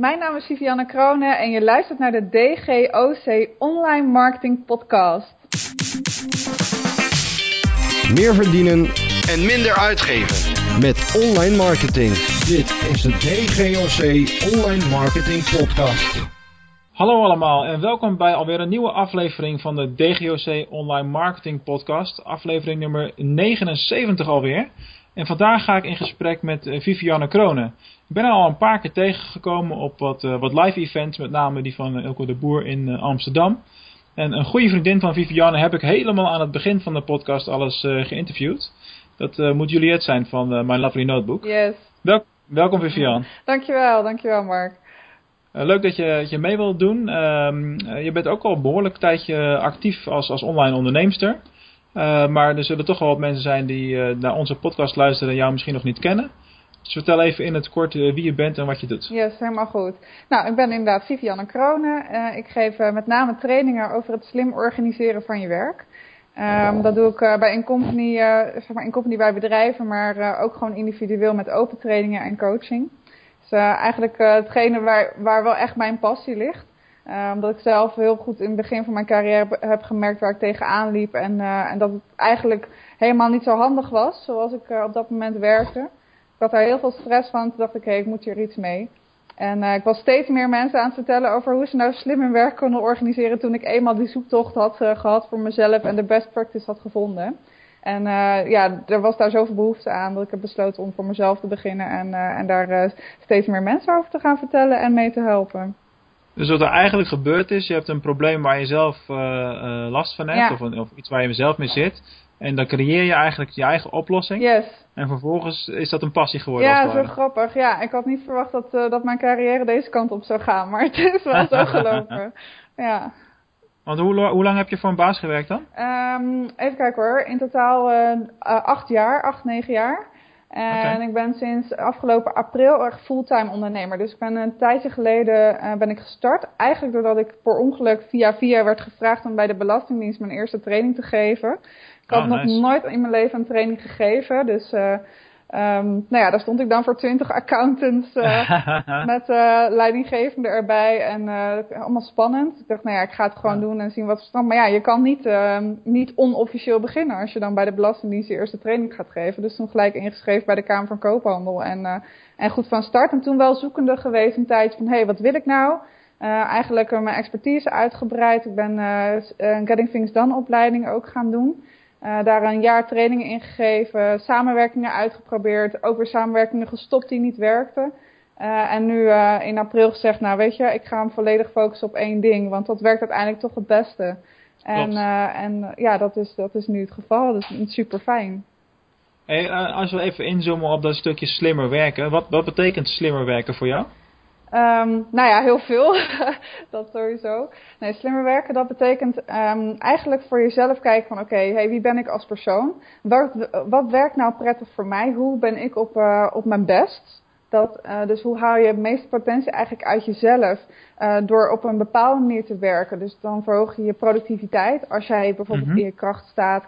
Mijn naam is Vivianne Kronen en je luistert naar de DGOC Online Marketing Podcast. Meer verdienen en minder uitgeven. met online marketing. Dit is de DGOC Online Marketing Podcast. Hallo allemaal en welkom bij alweer een nieuwe aflevering van de DGOC Online Marketing Podcast. Aflevering nummer 79 alweer. En vandaag ga ik in gesprek met eh, Vivianne Kronen. Ik ben al een paar keer tegengekomen op wat, eh, wat live events, met name die van eh, Elko de Boer in eh, Amsterdam. En een goede vriendin van Vivianne heb ik helemaal aan het begin van de podcast alles geïnterviewd. Dat moet Juliette zijn van My Lovely Notebook. Yes. Wel- welkom Vivianne. Dankjewel, dankjewel Mark. Leuk dat je, dat je mee wilt doen. Ehm, eh, je bent ook al een behoorlijk tijdje actief als, als online onderneemster. Maar er zullen toch wel wat mensen zijn die naar onze podcast luisteren en jou misschien nog niet kennen. Dus vertel even in het kort eh, wie je bent en wat je doet. Yes, helemaal goed. Nou, ik ben inderdaad Vivianne Kronen. Eh, ik geef eh, met name trainingen over het slim organiseren van je werk. Ehm, dat doe ik bij een company, zeg maar in company bij bedrijven, maar ook gewoon individueel met open trainingen en coaching. Dus eigenlijk hetgene waar, waar wel echt mijn passie ligt. Omdat ik zelf heel goed in het begin van mijn carrière heb gemerkt waar ik tegenaan liep. En, en dat het eigenlijk helemaal niet zo handig was zoals ik op dat moment werkte. Ik had daar heel veel stress van. Toen dacht ik, hé, ik moet hier iets mee. En eh, ik was steeds meer mensen aan het vertellen over hoe ze nou slim hun werk konden organiseren. Toen ik eenmaal die zoektocht had eh, gehad voor mezelf en de best practice had gevonden. En eh, ja, er was daar zoveel behoefte aan dat ik heb besloten om voor mezelf te beginnen. En, en daar steeds meer mensen over te gaan vertellen en mee te helpen. Dus wat er eigenlijk gebeurd is, je hebt een probleem waar je zelf last van hebt, Ja. of, een- of iets waar je zelf mee zit. En dan creëer je eigenlijk je eigen oplossing. Yes. En vervolgens is dat een passie geworden. Ja, zo grappig. Ja, ik had niet verwacht dat, eh, dat mijn carrière deze kant op zou gaan. Maar het is wel zo gelopen. Ja. Want hoe, hoe lang heb je voor een baas gewerkt dan? Ehm, even kijken hoor. In totaal eh, acht jaar, acht, negen jaar. En ik ben sinds afgelopen april echt fulltime ondernemer. Dus ik ben een tijdje geleden eh, ben ik gestart. Eigenlijk doordat ik per ongeluk via via werd gevraagd om bij de Belastingdienst mijn eerste training te geven. Ik had Oh, nog nooit in mijn leven een training gegeven. Dus eh, ehm, nou ja, daar stond ik dan voor twintig accountants eh, met eh leidinggevende erbij en allemaal spannend. Ik dacht, nou ja, ik ga het gewoon Ja. doen en zien wat er staat. Maar ja, je kan niet, ehm, niet onofficieel beginnen als je dan bij de Belastingdienst je eerste training gaat geven. Dus toen gelijk ingeschreven bij de Kamer van Koophandel en, en goed van start. En toen wel zoekende geweest een tijdje van, hé, hey, wat wil ik nou? Eigenlijk mijn expertise uitgebreid. Ik ben een Getting Things Done opleiding ook gaan doen. Eh, daar een jaar trainingen in gegeven, samenwerkingen uitgeprobeerd, ook weer samenwerkingen gestopt die niet werkten. Eh, en nu eh, in april gezegd, nou weet je, ik ga hem volledig focussen op één ding, want dat werkt uiteindelijk toch het beste. En, en ja, dat is, dat is nu het geval, dus super fijn. Hey, als we even inzoomen op dat stukje slimmer werken. Wat, wat betekent slimmer werken voor jou? Ehm, nou ja, heel veel. dat sowieso. Nee, slimmer werken, dat betekent ehm, eigenlijk voor jezelf kijken van oké, hey, wie ben ik als persoon? Wat, wat werkt nou prettig voor mij? Hoe ben ik op, eh, op mijn best? Dat, eh, dus hoe haal je het meeste potentie eigenlijk uit jezelf eh, door op een bepaalde manier te werken? Dus dan verhoog je je productiviteit als jij bijvoorbeeld Mhm. in je kracht staat.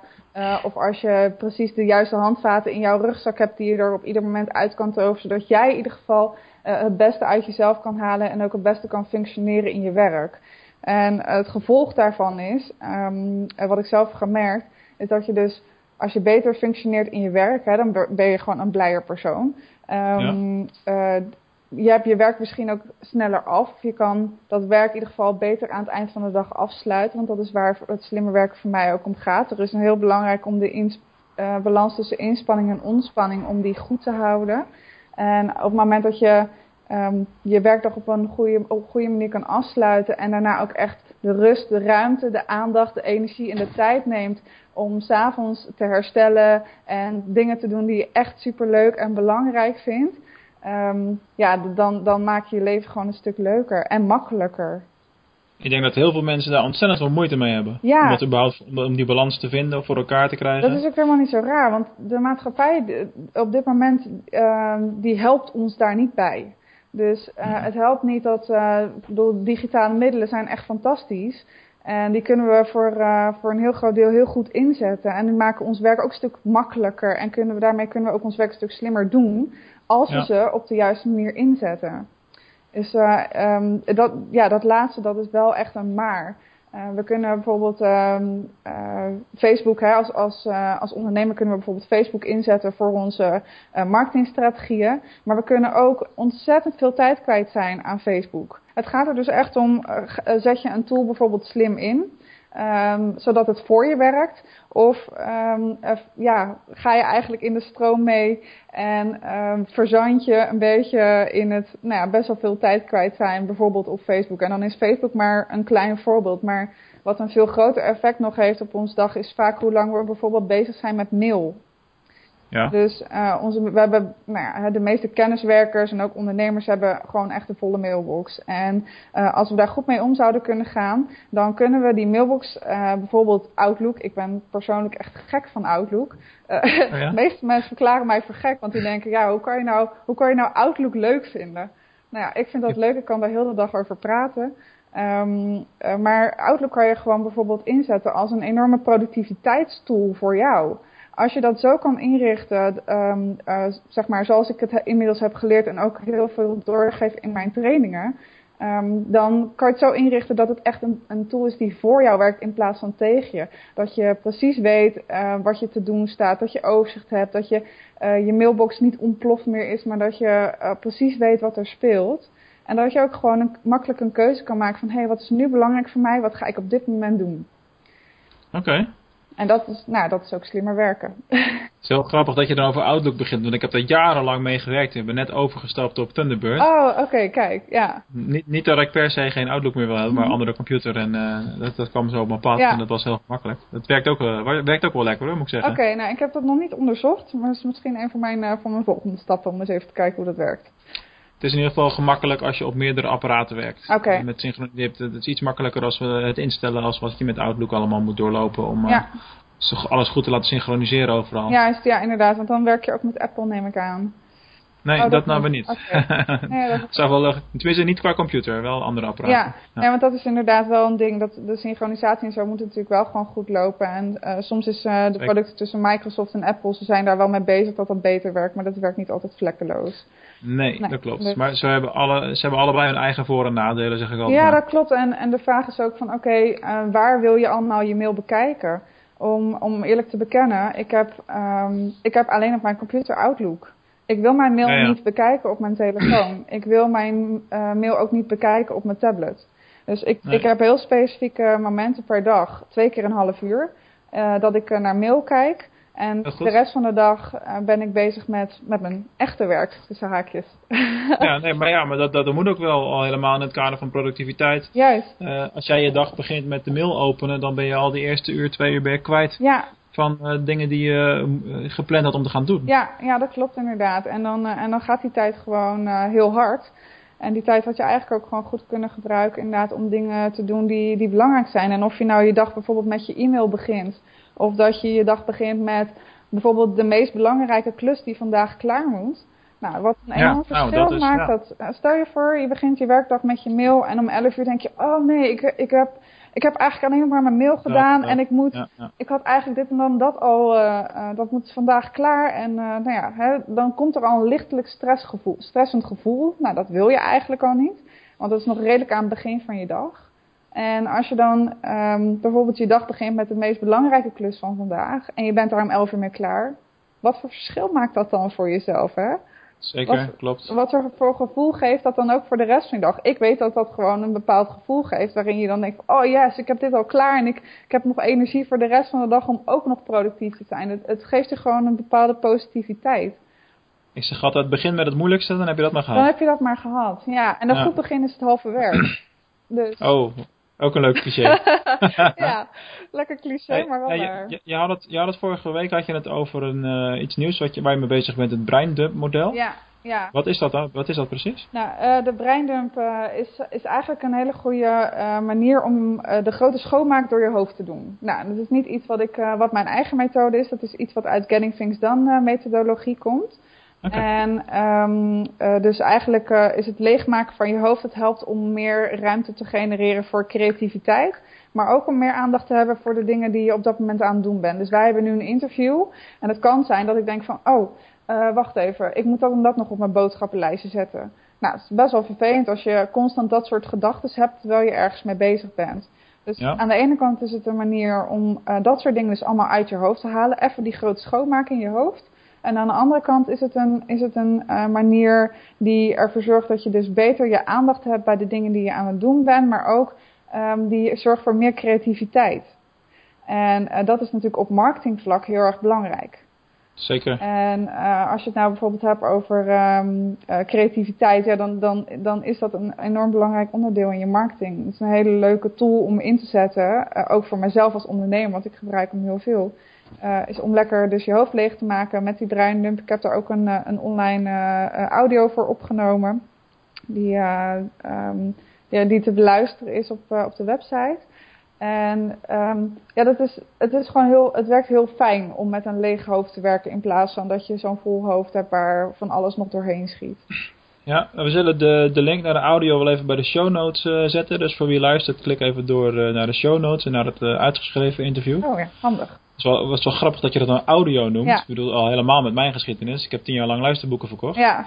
of als je precies de juiste handvaten in jouw rugzak hebt die je er op ieder moment uit kan toveren. Zodat jij in ieder geval het beste uit jezelf kan halen en ook het beste kan functioneren in je werk. En het gevolg daarvan is, ehm, eh, wat ik zelf heb gemerkt, is dat je dus als je beter functioneert in je werk, hè, dan ben je gewoon een blijer persoon. Ehm, eh, je hebt je werk misschien ook sneller af. Je kan dat werk in ieder geval beter aan het eind van de dag afsluiten. Want dat is waar het slimme werken voor mij ook om gaat. Er is een heel belangrijk om de eh, balans tussen inspanning en ontspanning, om die goed te houden. En op het moment dat je ehm, je werkdag op een, goede, op een goede manier kan afsluiten. En daarna ook echt de rust, de ruimte, de aandacht, de energie en de tijd neemt om s'avonds te herstellen en dingen te doen die je echt super leuk en belangrijk vindt. ehm, ja, dan, dan maak je je leven gewoon een stuk leuker en makkelijker. Ik denk dat heel veel mensen daar ontzettend veel moeite mee hebben. Ja. Om, dat überhaupt, om- die balans te vinden of voor elkaar te krijgen. Dat is ook helemaal niet zo raar, want de maatschappij d- op dit moment ehm, die helpt ons daar niet bij. Dus eh, het helpt niet dat, eh, ik bedoel, digitale middelen zijn echt fantastisch. En die kunnen we voor, eh, voor een heel groot deel heel goed inzetten. En die maken ons werk ook een stuk makkelijker. En kunnen we, daarmee kunnen we ook ons werk een stuk slimmer doen. Als we ze op de juiste manier inzetten. Dus dat, ja, dat laatste, dat is wel echt een maar. Uh, we kunnen bijvoorbeeld um, uh, Facebook, hè, als, als, uh, als ondernemer kunnen we bijvoorbeeld Facebook inzetten voor onze marketingstrategieën. Maar we kunnen ook ontzettend veel tijd kwijt zijn aan Facebook. Het gaat er dus echt om, zet je een tool bijvoorbeeld slim in. Um, zodat het voor je werkt. Of um, ja, ga je eigenlijk in de stroom mee en um, verzand je een beetje in het nou ja, best wel veel tijd kwijt zijn, bijvoorbeeld op Facebook. En dan is Facebook maar een klein voorbeeld. Maar wat een veel groter effect nog heeft op ons dag is vaak hoe lang we bijvoorbeeld bezig zijn met mail. Ja. Dus uh, onze, we hebben, nou ja, de meeste kenniswerkers en ook ondernemers hebben gewoon echt een volle mailbox. En uh, als we daar goed mee om zouden kunnen gaan, dan kunnen we die mailbox, uh, bijvoorbeeld Outlook, ik ben persoonlijk echt gek van Outlook. Oh ja? de meeste mensen verklaren mij voor gek, want die denken, ja, hoe kan je nou, hoe kan je nou Outlook leuk vinden? Nou ja, ik vind dat leuk, ik kan daar heel de dag over praten. Um, maar Outlook kan je gewoon bijvoorbeeld inzetten als een enorme productiviteitstool voor jou als je dat zo kan inrichten, um, uh, zeg maar zoals ik het inmiddels heb geleerd en ook heel veel doorgeef in mijn trainingen, um, dan kan je het zo inrichten dat het echt een, een, tool is die voor jou werkt in plaats van tegen je. Dat je precies weet uh, wat je te doen staat, dat je overzicht hebt, dat je uh, je mailbox niet ontploft meer is, maar dat je precies weet wat er speelt. En dat je ook gewoon een, makkelijk een keuze kan maken van hé, hey, wat is nu belangrijk voor mij, wat ga ik op dit moment doen. Oké. En dat is, nou, dat is ook slimmer werken. Het is heel grappig dat je dan over Outlook begint, want ik heb daar jarenlang mee gewerkt. Ik ben net overgestapt op Thunderbird. Oh, oké, kijk, ja. Niet, niet dat ik per se geen Outlook meer wil hebben, maar mm andere computer. En uh, dat, dat kwam zo op mijn pad en dat was heel gemakkelijk. Dat werkt ook, uh, werkt ook wel lekker hoor, moet ik zeggen. Oké, nou ik heb dat nog niet onderzocht, maar dat is misschien een van mijn, uh, van mijn volgende stappen om eens even te kijken hoe dat werkt. Het is in ieder geval gemakkelijk als je op meerdere apparaten werkt. Oké. Met het is iets makkelijker als we het instellen als wat je met Outlook allemaal moet doorlopen om, ja alles goed te laten synchroniseren overal. Ja, ja, inderdaad. Want dan werk je ook met Apple, neem ik aan. Nee, oh, dat, dat nou weer niet. Okay. nee, dat zou wel, tenminste niet qua computer, wel andere apparaten. Ja, ja. want dat is inderdaad wel een ding. Dat de synchronisatie en zo moet natuurlijk wel gewoon goed lopen. En uh, soms is uh, de producten tussen Microsoft en Apple, ze zijn daar wel mee bezig dat dat beter werkt. Maar dat werkt niet altijd vlekkeloos. Nee, nee dat klopt. Dus... Maar ze hebben, alle, ze hebben allebei hun eigen voor- en nadelen, zeg ik altijd. Ja, dat klopt. En, en de vraag is ook van, oké, okay, uh, waar wil je allemaal je mail bekijken? om, om eerlijk te bekennen, ik heb, um, ik heb alleen op mijn computer Outlook. Ik wil mijn mail niet bekijken op mijn telefoon. ik wil mijn uh, mail ook niet bekijken op mijn tablet. Dus ik, ik heb heel specifieke momenten per dag, twee keer een half uur, uh, dat ik naar mail kijk. En de rest van de dag uh, ben ik bezig met, met mijn echte werk, tussen haakjes. ja, nee, maar ja, maar dat, dat, moet ook wel al helemaal in het kader van productiviteit. Juist. Uh, als jij je dag begint met de mail openen, dan ben je al de eerste uur, twee uur ben je kwijt. Ja. Van uh, dingen die je gepland had om te gaan doen. Ja, ja dat klopt inderdaad. En dan, en dan gaat die tijd gewoon heel hard. En die tijd had je eigenlijk ook gewoon goed kunnen gebruiken inderdaad om dingen te doen die, die belangrijk zijn. En of je nou je dag bijvoorbeeld met je e-mail begint of dat je je dag begint met bijvoorbeeld de meest belangrijke klus die vandaag klaar moet. Nou, wat een enorm ja, nou, verschil nou, maakt dat. Eh, stel je voor, je begint je werkdag met je mail en om 11 uur denk je, oh nee, ik, ik, heb, ik heb eigenlijk alleen maar mijn mail gedaan en ik moet, ik had eigenlijk dit en dan dat al, uh, uh, dat moet vandaag klaar. En nou ja, hè, dan komt er al een lichtelijk stressgevoel, stressend gevoel. Nou, dat wil je eigenlijk al niet, want dat is nog redelijk aan het begin van je dag. En als je dan um, bijvoorbeeld je dag begint met de meest belangrijke klus van vandaag en je bent er om 11 uur mee klaar, wat voor verschil maakt dat dan voor jezelf, hè? Zeker, wat, klopt. Wat er voor gevoel geeft dat dan ook voor de rest van je dag? Ik weet dat dat gewoon een bepaald gevoel geeft waarin je dan denkt, oh yes, ik heb dit al klaar en ik, ik heb nog energie voor de rest van de dag om ook nog productief te zijn. Het, het geeft je gewoon een bepaalde positiviteit. Ik zeg altijd, begin met het moeilijkste, dan heb je dat maar gehad. Dan heb je dat maar gehad, ja. En een ja. goed begin is het halve werk. Dus. Oh, ook een leuk cliché. ja, lekker cliché, maar wel ja, je, je, had het, je had het vorige week had je het over een, uh, iets nieuws wat je, waar je mee bezig bent, het breindump model. Ja, ja. Wat is dat dan? Wat is dat precies? Nou, uh, de breindump uh, is, is eigenlijk een hele goede manier om de grote schoonmaak door je hoofd te doen. Nou, dat is niet iets wat, ik, wat mijn eigen methode is. Dat is iets wat uit Getting Things Done methodologie komt. Okay. En um, uh, dus eigenlijk uh, is het leegmaken van je hoofd, het helpt om meer ruimte te genereren voor creativiteit. Maar ook om meer aandacht te hebben voor de dingen die je op dat moment aan het doen bent. Dus wij hebben nu een interview. En het kan zijn dat ik denk van, oh, uh, wacht even, ik moet dat en dat nog op mijn boodschappenlijstje zetten. Nou, het is best wel vervelend als je constant dat soort gedachten hebt terwijl je ergens mee bezig bent. Dus Ja. aan de ene kant is het een manier om dat soort dingen dus allemaal uit je hoofd te halen. Even die grote schoonmaak in je hoofd. En aan de andere kant is het een, is het een eh, manier die ervoor zorgt dat je dus beter je aandacht hebt bij de dingen die je aan het doen bent. Maar ook ehm, die zorgt voor meer creativiteit. En eh, dat is natuurlijk op marketingvlak heel erg belangrijk. Zeker. En eh, als je het nou bijvoorbeeld hebt over ehm, eh, creativiteit, ja, dan, dan, dan is dat een enorm belangrijk onderdeel in je marketing. Het is een hele leuke tool om in te zetten, ook voor mezelf als ondernemer, want ik gebruik hem heel veel. Eh, is om lekker dus je hoofd leeg te maken met die breindump. Ik heb daar ook een, eh, een online eh, audio voor opgenomen, die, eh, ehm, die te beluisteren is op, op de website. En ehm, ja, dat is, het, is gewoon heel, het werkt heel fijn om met een leeg hoofd te werken in plaats van dat je zo'n vol hoofd hebt waar van alles nog doorheen schiet. Ja, we zullen de, de link naar de audio wel even bij de show notes zetten. Dus voor wie luistert, klik even door naar de show notes en naar het uitgeschreven interview. Oh ja, handig. Het is wel, het is wel grappig dat je dat een audio noemt. Ja. Ik bedoel, al helemaal met mijn geschiedenis. Ik heb tien jaar lang luisterboeken verkocht. Ja,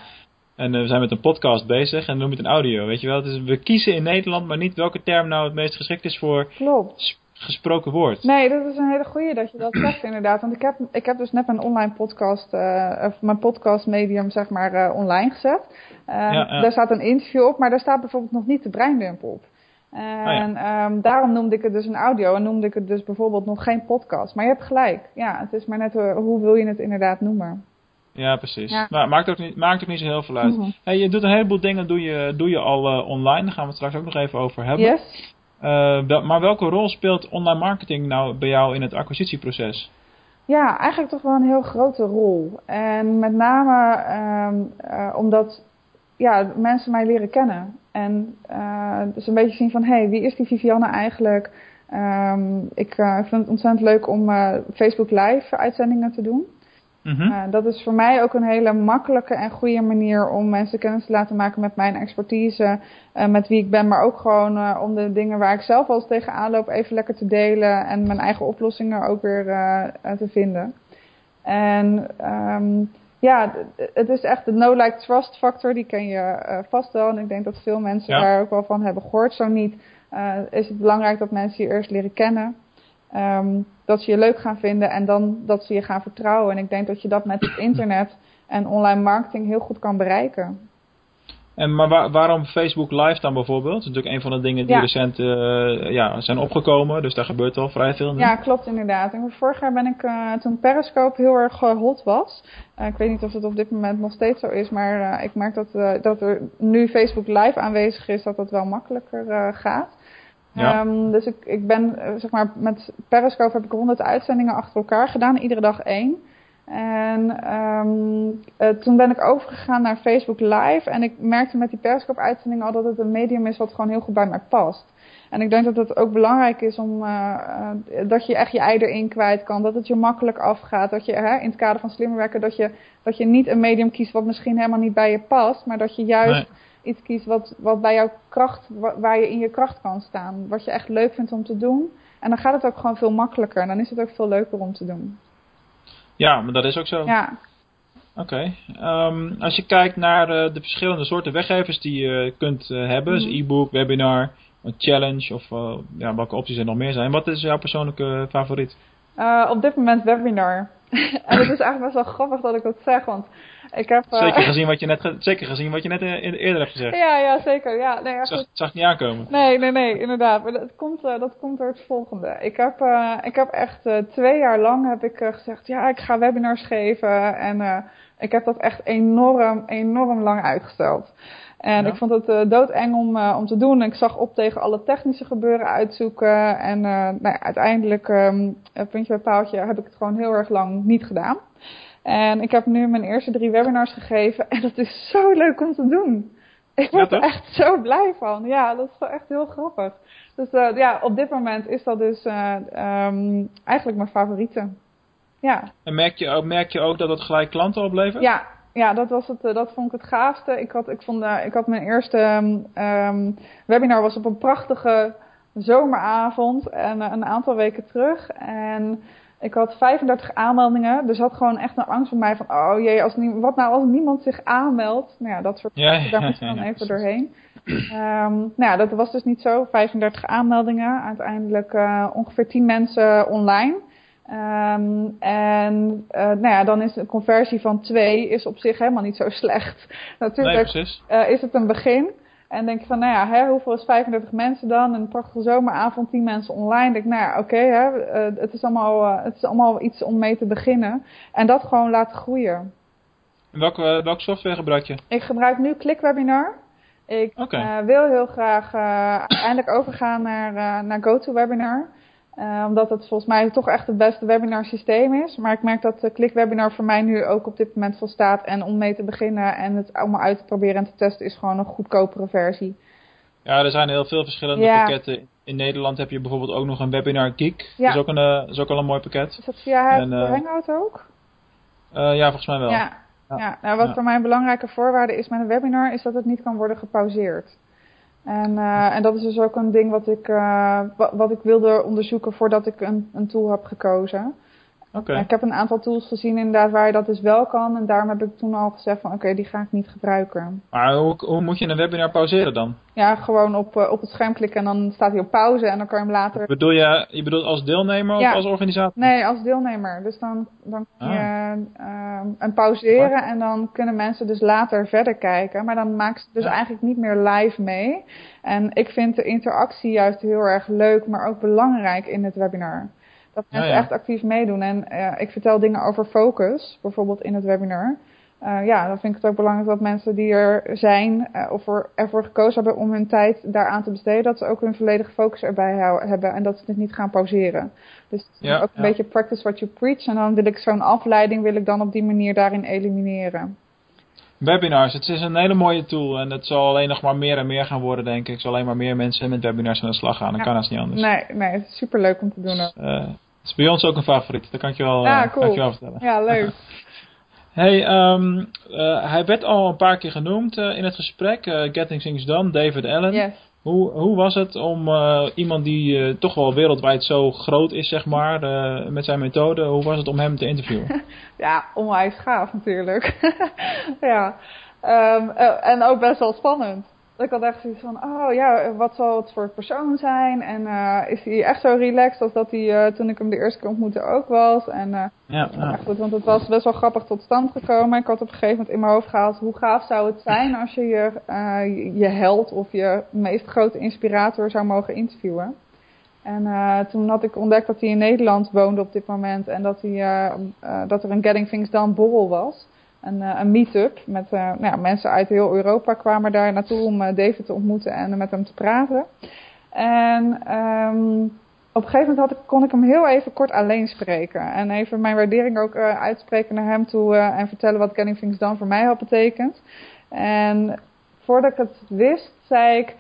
En eh, we zijn met een podcast bezig en dan noem je het een audio. Weet je wel, het is, we kiezen in Nederland maar niet welke term nou het meest geschikt is voor klopt. gesproken woord. Nee, dat is een hele goeie dat je dat zegt inderdaad. Want ik heb, ik heb dus net mijn online podcast, eh, of mijn podcast medium zeg maar eh, online gezet. Ja, ja. Daar staat een interview op, maar daar staat bijvoorbeeld nog niet de breindump op. Oh ja. En ehm, daarom noemde ik het dus een audio en noemde ik het dus bijvoorbeeld nog geen podcast. Maar je hebt gelijk. Ja, het is maar net eh, hoe wil je het inderdaad noemen. Ja, precies. Ja. Maar maakt ook, niet, maakt ook niet zo heel veel uit. Mhm. Hey, je doet een heleboel dingen doe je, doe je al eh, online. Daar gaan we het straks ook nog even over hebben. Yes. Eh, wel- maar welke rol speelt online marketing nou bij jou in het acquisitieproces? Ja, eigenlijk toch wel een heel grote rol. En met name ehm, eh, omdat ja, mensen mij leren kennen. En eh, dus een beetje zien van, hé, hey, wie is die Vivianne eigenlijk? Ehm, ik eh, vind het ontzettend leuk om eh, Facebook Live uitzendingen te doen. Mhm. Dat is voor mij ook een hele makkelijke en goede manier om mensen kennis te laten maken met mijn expertise, met wie ik ben, maar ook gewoon om de dingen waar ik zelf eens tegenaan loop even lekker te delen en mijn eigen oplossingen ook weer te vinden. En um, ja, het is echt de no-like-trust factor, die ken je uh, vast wel. En ik denk dat veel mensen Ja. daar ook wel van hebben gehoord. Zo niet uh, is het belangrijk dat mensen je eerst leren kennen. Um, dat ze je leuk gaan vinden en dan dat ze je gaan vertrouwen. En ik denk dat je dat met het internet en online marketing heel goed kan bereiken. En maar waar, waarom Facebook Live dan bijvoorbeeld? Dat is natuurlijk een van de dingen die Ja. recent uh, ja, zijn opgekomen. Dus daar gebeurt al vrij veel. Nu. Ja, klopt inderdaad. En vorig jaar ben ik, uh, toen Periscope heel erg uh, hot was. Ik weet niet of het op dit moment nog steeds zo is, maar ik merk dat, dat er nu Facebook Live aanwezig is, dat dat wel makkelijker gaat. Ja. Um, dus ik, ik ben, zeg maar, met Periscope heb ik 100 uitzendingen achter elkaar gedaan, iedere dag één. En um, uh, toen ben ik overgegaan naar Facebook Live. En ik merkte met die Periscope uitzendingen al dat het een medium is wat gewoon heel goed bij mij past. En ik denk dat het ook belangrijk is om uh, uh, dat je echt je ei erin kwijt kan. Dat het je makkelijk afgaat. Dat je hè, in het kader van slimmer werken, dat je, dat je niet een medium kiest wat misschien helemaal niet bij je past. Maar dat je juist Nee. iets kiest wat, wat bij jouw kracht, wa- waar je in je kracht kan staan. Wat je echt leuk vindt om te doen. En dan gaat het ook gewoon veel makkelijker. En dan is het ook veel leuker om te doen. Ja, maar dat is ook zo. Ja. Oké. Ehm, als je kijkt naar eh, de verschillende soorten weggevers die je kunt eh, hebben, dus Mhm. e-book, webinar, een challenge of eh, ja, welke opties er nog meer zijn. Wat is jouw persoonlijke favoriet? Op dit moment webinar. en het is eigenlijk best wel grappig dat ik dat zeg, want ik heb... Uh, Zeker gezien wat je net, zeker gezien wat je net eh, eerder hebt gezegd. ja, ja, zeker. Ja, nee, ja, Zag, goed. zag niet aankomen. Nee, nee, nee, inderdaad. Maar dat komt, uh, dat komt door het volgende. Ik heb, uh, ik heb echt twee jaar lang heb ik gezegd, ja, ik ga webinars geven. En ik heb dat echt enorm, enorm lang uitgesteld. En Ja. ik vond het uh, doodeng om, uh, om te doen. Ik zag op tegen alle technische gebeuren uitzoeken. En uh, nou ja, uiteindelijk, um, puntje bij paaltje, heb ik het gewoon heel erg lang niet gedaan. En ik heb nu mijn eerste drie webinars gegeven. En dat is zo leuk om te doen. Ik word Ja, er echt zo blij van. Ja, dat is wel echt heel grappig. Dus ja, op dit moment is dat dus um, eigenlijk mijn favoriete. Ja. En merk je, ook, merk je ook dat het gelijk klanten oplevert? Ja, ja, dat was het. uh, Dat vond ik het gaafste. Ik had, ik vond, uh, ik had mijn eerste um, um, webinar was op een prachtige zomeravond en uh, een aantal weken terug. En Ik had 35 aanmeldingen, dus had gewoon echt een angst van mij van, oh jee, als nie, wat nou als niemand zich aanmeldt? Nou ja, dat soort Ja, ja, daar moet je ja, dan even doorheen. Ehm, nou ja, dat was dus niet zo. 35 aanmeldingen, uiteindelijk eh, ongeveer 10 mensen online. Ehm, en eh, nou ja, dan is een conversie van 2 is op zich helemaal niet zo slecht. Nee, Natuurlijk precies. eh, is het een begin. En denk je van, nou ja, hè, hoeveel is 35 mensen dan? Een prachtige zomeravond, 10 mensen online. Denk ik, nou ja, oké, hè, eh, het, is allemaal, het is allemaal iets om mee te beginnen. En dat gewoon laten groeien. En welke, welke software gebruik je? Ik gebruik nu ClickWebinar. Ik wil heel graag eindelijk overgaan naar, eh, naar GoToWebinar. Eh, omdat het volgens mij toch echt het beste webinar systeem is. Maar ik merk dat uh, ClickWebinar voor mij nu ook op dit moment volstaat. En om mee te beginnen en het allemaal uit te proberen en te testen is gewoon een goedkopere versie. Ja, er zijn heel veel verschillende Ja. pakketten. In Nederland heb je bijvoorbeeld ook nog een Webinar Geek. Ja. Dat is ook, een, eh, is ook al een mooi pakket. Is dat via En, eh, Hangout ook? Ja, volgens mij wel. Ja. Ja. ja. Nou, wat voor mij een belangrijke voorwaarde is met een webinar, is dat het niet kan worden gepauzeerd. En, eh, en dat is dus ook een ding wat ik, eh, wat, wat ik wilde onderzoeken voordat ik een, een tool heb gekozen. Ik heb een aantal tools gezien inderdaad waar je dat dus wel kan. En daarom heb ik toen al gezegd van oké, die ga ik niet gebruiken. Maar hoe, hoe moet je een webinar pauzeren dan? Ja, gewoon op, eh, op het scherm klikken en dan staat hij op pauze en dan kan je hem later... Bedoel je, je bedoelt als deelnemer Ja. of als organisator? Nee, als deelnemer. Dus dan, dan kun je Ah. ehm, hem pauzeren en dan kunnen mensen dus later verder kijken. Maar dan maken ze dus Ja. eigenlijk niet meer live mee. En ik vind de interactie juist heel erg leuk, maar ook belangrijk in het webinar. Dat mensen ja. echt actief meedoen. En eh, ik vertel dingen over focus, bijvoorbeeld in het webinar. Eh, ja, dan vind ik het ook belangrijk dat mensen die er zijn eh, of er, ervoor gekozen hebben om hun tijd daaraan te besteden, dat ze ook hun volledige focus erbij hebben en dat ze het niet gaan pauzeren. Dus Ja, ook een beetje practice what you preach. En dan wil ik zo'n afleiding wil ik dan op die manier daarin elimineren. Webinars, het is een hele mooie tool en het zal alleen nog maar meer en meer gaan worden, denk ik. Het zal alleen maar meer mensen met webinars aan de slag gaan. Dat Ja. kan als niet anders. Nee, nee, het is super leuk om te doen. Is bij ons ook een favoriet, dat kan ik je wel, Ah, eh, cool. kan ik je wel vertellen. Ja, leuk. Hey, ehm, eh, hij werd al een paar keer genoemd eh, in het gesprek. eh, Getting Things Done, David Allen. Yes. Hoe, hoe was het om iemand die toch wel wereldwijd zo groot is, zeg maar, met zijn methode, hoe was het om hem te interviewen? Ja, onwijs gaaf natuurlijk. ja. Ehm, eh, en ook best wel spannend. Ik had echt zoiets van, oh ja, wat zal het voor persoon zijn? En eh, is hij echt zo relaxed als dat hij eh, toen ik hem de eerste keer ontmoette ook was? En eh, ja, goed, want het was best wel grappig tot stand gekomen. Ik had op een gegeven moment in mijn hoofd gehaald hoe gaaf zou het zijn als je je, je- held of je meest grote inspirator zou mogen interviewen. En toen had ik ontdekt dat hij in Nederland woonde op dit moment en dat, hij, dat er een Getting Things Done borrel was. Een, eh, een meet-up met eh, nou ja, mensen uit heel Europa kwamen daar naartoe om eh, David te ontmoeten en met hem te praten. En ehm, op een gegeven moment had ik, kon ik hem heel even kort alleen spreken. En even mijn waardering ook uitspreken naar hem toe. en vertellen wat Getting Things Done voor mij had betekend. En voordat ik het wist, zei ik...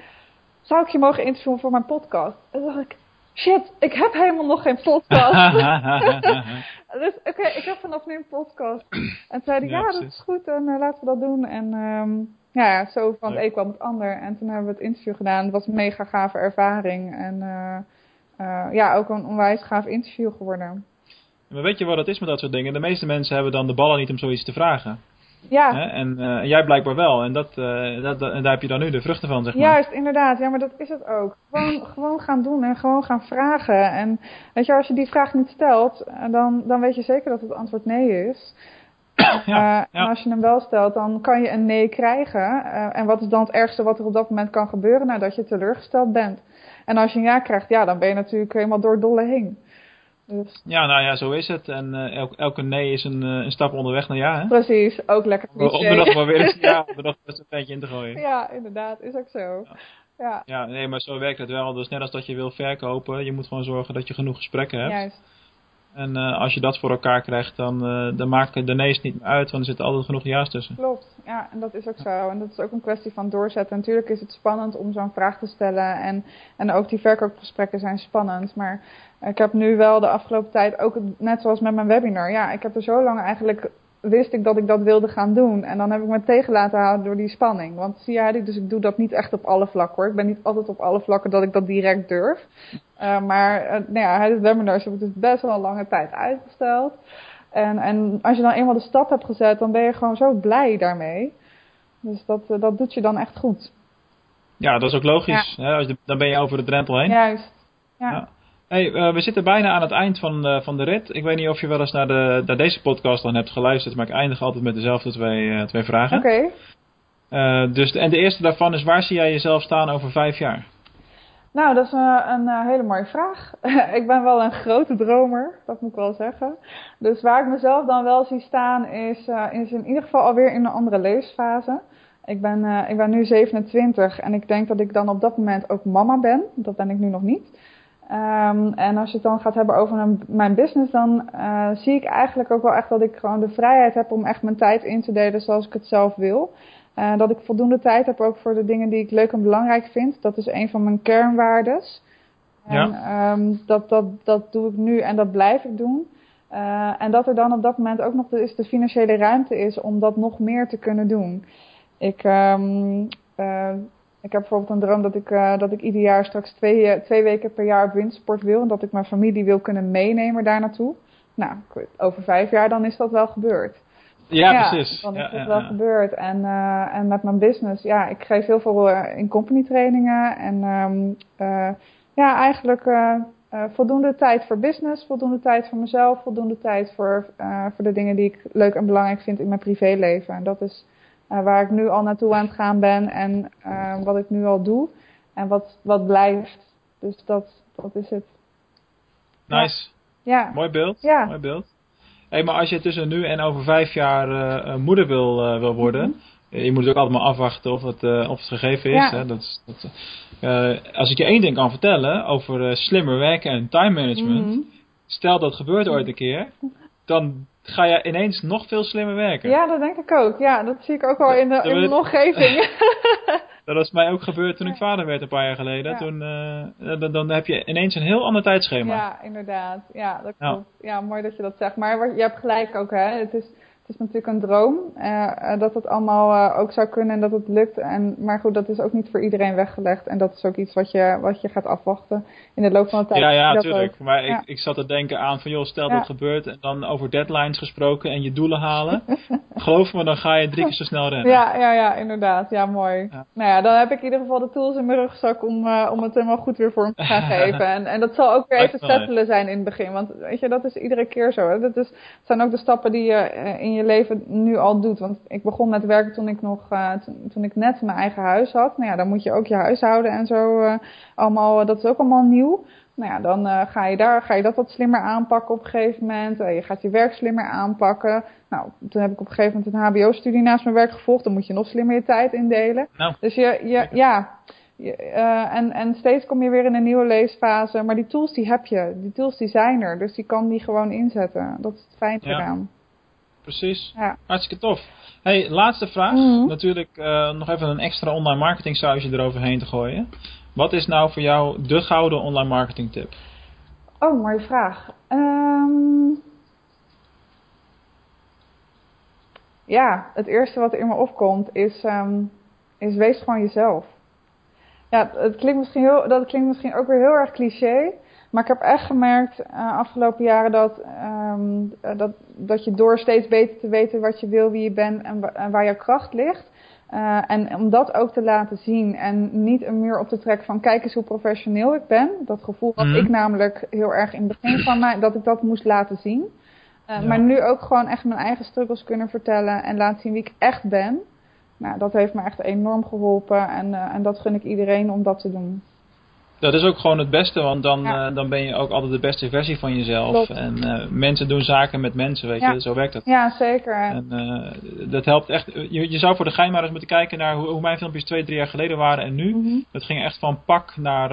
Zou ik je mogen interviewen voor mijn podcast? En toen dacht ik... Shit, ik heb helemaal nog geen podcast. dus oké, ik heb vanaf nu een podcast. En zei hij, Ja, ja, dat is goed en eh, laten we dat doen. En ehm, ja, zo van het een kwam het ander. En toen hebben we het interview gedaan. Het was een mega gave ervaring. En eh, eh, ja, ook een onwijs gaaf interview geworden. Maar weet je wat het is met dat soort dingen? De meeste mensen hebben dan de ballen niet om zoiets te vragen. Ja, Hè? En eh, jij blijkbaar wel. En, dat, eh, dat, dat- en daar heb je dan nu de vruchten van, zeg maar. Juist, inderdaad. Ja, maar dat is het ook. Gewoon, gewoon gaan doen en gewoon gaan vragen. En weet je, als je die vraag niet stelt, eh, dan, dan weet je zeker dat het antwoord nee is. Ja, Eh, ja. En als je hem wel stelt, dan kan je een nee krijgen. Eh, en wat is dan het ergste wat er op dat moment kan gebeuren nadat je teleurgesteld bent? En als je een ja krijgt, ja, dan ben je natuurlijk helemaal door dolle heen. Dus Ja, nou ja, zo is het. En eh, elk, elke nee is een, eh, een stap onderweg naar ja, hè? precies, ook lekker Om om er cliché. nog maar weer eens ja, om nog best een petje in te gooien. Ja, inderdaad, is ook zo. Ja, Ja, nee, maar zo werkt het wel. Dus net als dat je wil verkopen, je moet gewoon zorgen dat je genoeg gesprekken hebt. juist. En eh, als je dat voor elkaar krijgt, dan, eh, dan maken de nee's niet uit, want er zitten altijd genoeg ja's tussen. Klopt, ja, en dat is ook zo. En dat is ook een kwestie van doorzetten. Natuurlijk is het spannend om zo'n vraag te stellen. En, en ook die verkoopgesprekken zijn spannend. Maar ik heb nu wel de afgelopen tijd, ook het- net zoals met mijn webinar, ja, ik heb er zo lang eigenlijk wist ik dat ik dat wilde gaan doen. En dan heb ik me tegen laten houden door die spanning. Want zie je, dus ik doe dat niet echt op alle vlakken hoor. Ik ben niet altijd op alle vlakken dat ik dat direct durf. Uh, maar uh, nou ja, het webinars heb ik dus best wel een lange tijd uitgesteld. En, en als je dan eenmaal de stap hebt gezet, dan ben je gewoon zo blij daarmee. Dus dat, uh, dat doet je dan echt goed. Ja, dat is ook logisch. Ja. Hè? Als je, dan ben je over de drempel heen. Juist. ja. ja. Hey, uh, we zitten bijna aan het eind van, uh, van de rit. Ik weet niet of je wel eens naar, de, naar deze podcast dan hebt geluisterd, maar ik eindig altijd met dezelfde twee, uh, twee vragen. Oké. Okay. dus en de eerste daarvan is, waar zie jij jezelf staan over vijf jaar? Nou, dat is een, een hele mooie vraag. ik ben wel een grote dromer, dat moet ik wel zeggen. Dus waar ik mezelf dan wel zie staan is, is in ieder geval alweer in een andere levensfase. Ik ben, ik ben nu 27 en ik denk dat ik dan op dat moment ook mama ben. Dat ben ik nu nog niet. Um, en als je het dan gaat hebben over een, mijn business, dan uh, zie ik eigenlijk ook wel echt dat ik gewoon de vrijheid heb om echt mijn tijd in te delen zoals ik het zelf wil. Uh, dat ik voldoende tijd heb ook voor de dingen die ik leuk en belangrijk vind. Dat is een van mijn kernwaardes. En ja. um, dat, dat, dat doe ik nu en dat blijf ik doen. Uh, en dat er dan op dat moment ook nog de, is de financiële ruimte is om dat nog meer te kunnen doen. Ik, um, ik heb bijvoorbeeld een droom dat ik, uh, dat ik ieder jaar straks twee, uh, twee weken per jaar op windsport wil. En dat ik mijn familie wil kunnen meenemen daar naartoe. Nou, over vijf jaar dan is dat wel gebeurd. Ja, ja precies. Dan is ja, dat ja, wel gebeurd. En, uh, en met mijn business, ja, ik geef heel veel in company trainingen. En um, ja, eigenlijk voldoende tijd voor business, voldoende tijd voor mezelf, voldoende tijd voor, voor de dingen die ik leuk en belangrijk vind in mijn privéleven. En dat is uh, waar ik nu al naartoe aan het gaan ben en uh, wat ik nu al doe en wat, wat blijft. Dus dat, dat is het. Nice. Ja. Mooi beeld. Ja. Mooi beeld. Hey, maar als je tussen nu en over vijf jaar uh, moeder wil, wil worden, mm -hmm. je moet het ook altijd maar afwachten of het, of het gegeven is. Ja. Hè? Dat, is dat, als ik je één ding kan vertellen over slimmer werken en time management, mm -hmm. stel dat gebeurt ooit een keer, dan ga je ineens nog veel slimmer werken. Ja, dat denk ik ook. Ja, dat zie ik ook al in de, in de omgeving. dat is mij ook gebeurd toen ik vader werd een paar jaar geleden. Ja. Toen, uh, dan, dan, heb je ineens een heel ander tijdschema. Ja, inderdaad. Ja, dat klopt. Ja. ja, mooi dat je dat zegt. Maar je hebt gelijk ook, hè. Het is, het is natuurlijk een droom uh, dat het allemaal uh, ook zou kunnen en dat het lukt. En, maar goed, dat is ook niet voor iedereen weggelegd. En dat is ook iets wat je, wat je gaat afwachten in de loop van de tijd. Ja, ja, natuurlijk. Maar ja. ik, ik zat te denken aan van, joh, stel ja. dat gebeurt en dan over deadlines gesproken en je doelen halen. Geloof me, dan ga je drie keer zo snel rennen. Ja, ja, ja, inderdaad. Ja, mooi. Ja. Nou ja, dan heb ik in ieder geval de tools in mijn rugzak om, uh, om het helemaal goed weer vorm te gaan geven. En, en dat zal ook weer even settelen zijn in het begin. Want weet je, dat is iedere keer zo. Hè? Dat is, het zijn ook de stappen die je in je leven nu al doet. Want ik begon met werken toen ik nog, uh, toen, toen, ik net mijn eigen huis had. Nou ja, dan moet je ook je huishouden en zo uh, allemaal, dat is ook allemaal nieuw. Nou ja, dan uh, ga je daar, ga je dat wat slimmer aanpakken op een gegeven moment. je gaat je werk slimmer aanpakken. Nou, toen heb ik op een gegeven moment een hbo-studie naast mijn werk gevolgd. Dan moet je nog slimmer je tijd indelen. Nou, dus je, je ja... Uh, en, en steeds kom je weer in een nieuwe leesfase. Maar die tools die heb je. Die tools die zijn er. Dus die kan die gewoon inzetten. Dat is het fijn ja. Precies. Ja. Hartstikke tof. Hey, laatste vraag. Mm -hmm. Natuurlijk uh, nog even een extra online marketing sausje eroverheen te gooien. Wat is nou voor jou de gouden online marketing tip? Oh, mooie vraag. Um... Ja, het eerste wat er in me opkomt is, um, is wees gewoon jezelf. Ja, het klinkt misschien heel, dat klinkt misschien ook weer heel erg cliché. Maar ik heb echt gemerkt uh, afgelopen jaren dat, um, dat, dat je door steeds beter te weten wat je wil, wie je bent en, wa en waar jouw kracht ligt. Uh, en om dat ook te laten zien en niet een muur op te trekken van kijk eens hoe professioneel ik ben. Dat gevoel had Mhm. ik namelijk heel erg in het begin van mij, dat ik dat moest laten zien. Uh, Ja. Maar nu ook gewoon echt mijn eigen struggles kunnen vertellen en laten zien wie ik echt ben. Nou, dat heeft me echt enorm geholpen en, en dat gun ik iedereen om dat te doen. Dat is ook gewoon het beste, want dan, Ja. uh, dan ben je ook altijd de beste versie van jezelf. Klopt. En uh, mensen doen zaken met mensen, weet Ja. je, zo werkt het. Ja, zeker. En uh, dat helpt echt. Je, je zou voor de gein maar eens moeten kijken naar hoe, hoe mijn filmpjes twee, drie jaar geleden waren en nu. Mhm. Dat ging echt van pak naar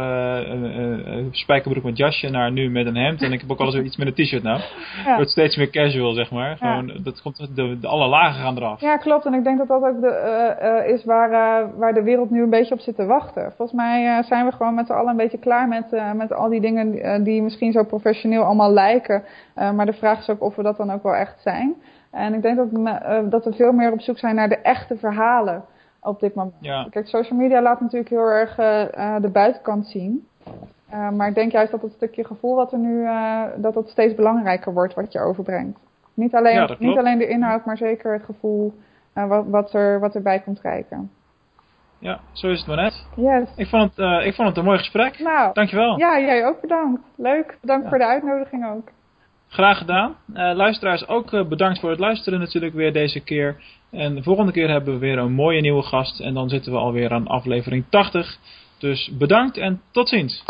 spijkerbroek met jasje naar nu met een hemd. En ik heb ook al eens iets met een t-shirt nou. Het wordt steeds meer casual, zeg maar. Gewoon, dat komt, de, de, alle lagen gaan eraf. Ja, klopt. En ik denk dat dat ook de, is waar, waar de wereld nu een beetje op zit te wachten. Volgens mij zijn we gewoon met z'n allen een beetje klaar met, met al die dingen die misschien zo professioneel allemaal lijken. maar de vraag is ook of we dat dan ook wel echt zijn. En ik denk dat, me, dat we veel meer op zoek zijn naar de echte verhalen op dit moment. Ja. Kijk, social media laat natuurlijk heel erg de buitenkant zien. maar ik denk juist dat het stukje gevoel wat er nu, dat dat steeds belangrijker wordt wat je overbrengt. Niet alleen, niet alleen de inhoud, maar zeker het gevoel wat, wat, er, wat erbij komt kijken. Ja, zo is het maar net. Yes. Ik vond het, uh, ik vond het een mooi gesprek. Nou, Dankjewel. Ja, jij ook bedankt. Leuk. Bedankt ja. voor de uitnodiging ook. Graag gedaan. Uh, luisteraars ook uh, bedankt voor het luisteren natuurlijk weer deze keer. En de volgende keer hebben we weer een mooie nieuwe gast. En dan zitten we alweer aan aflevering 80. Dus bedankt en tot ziens.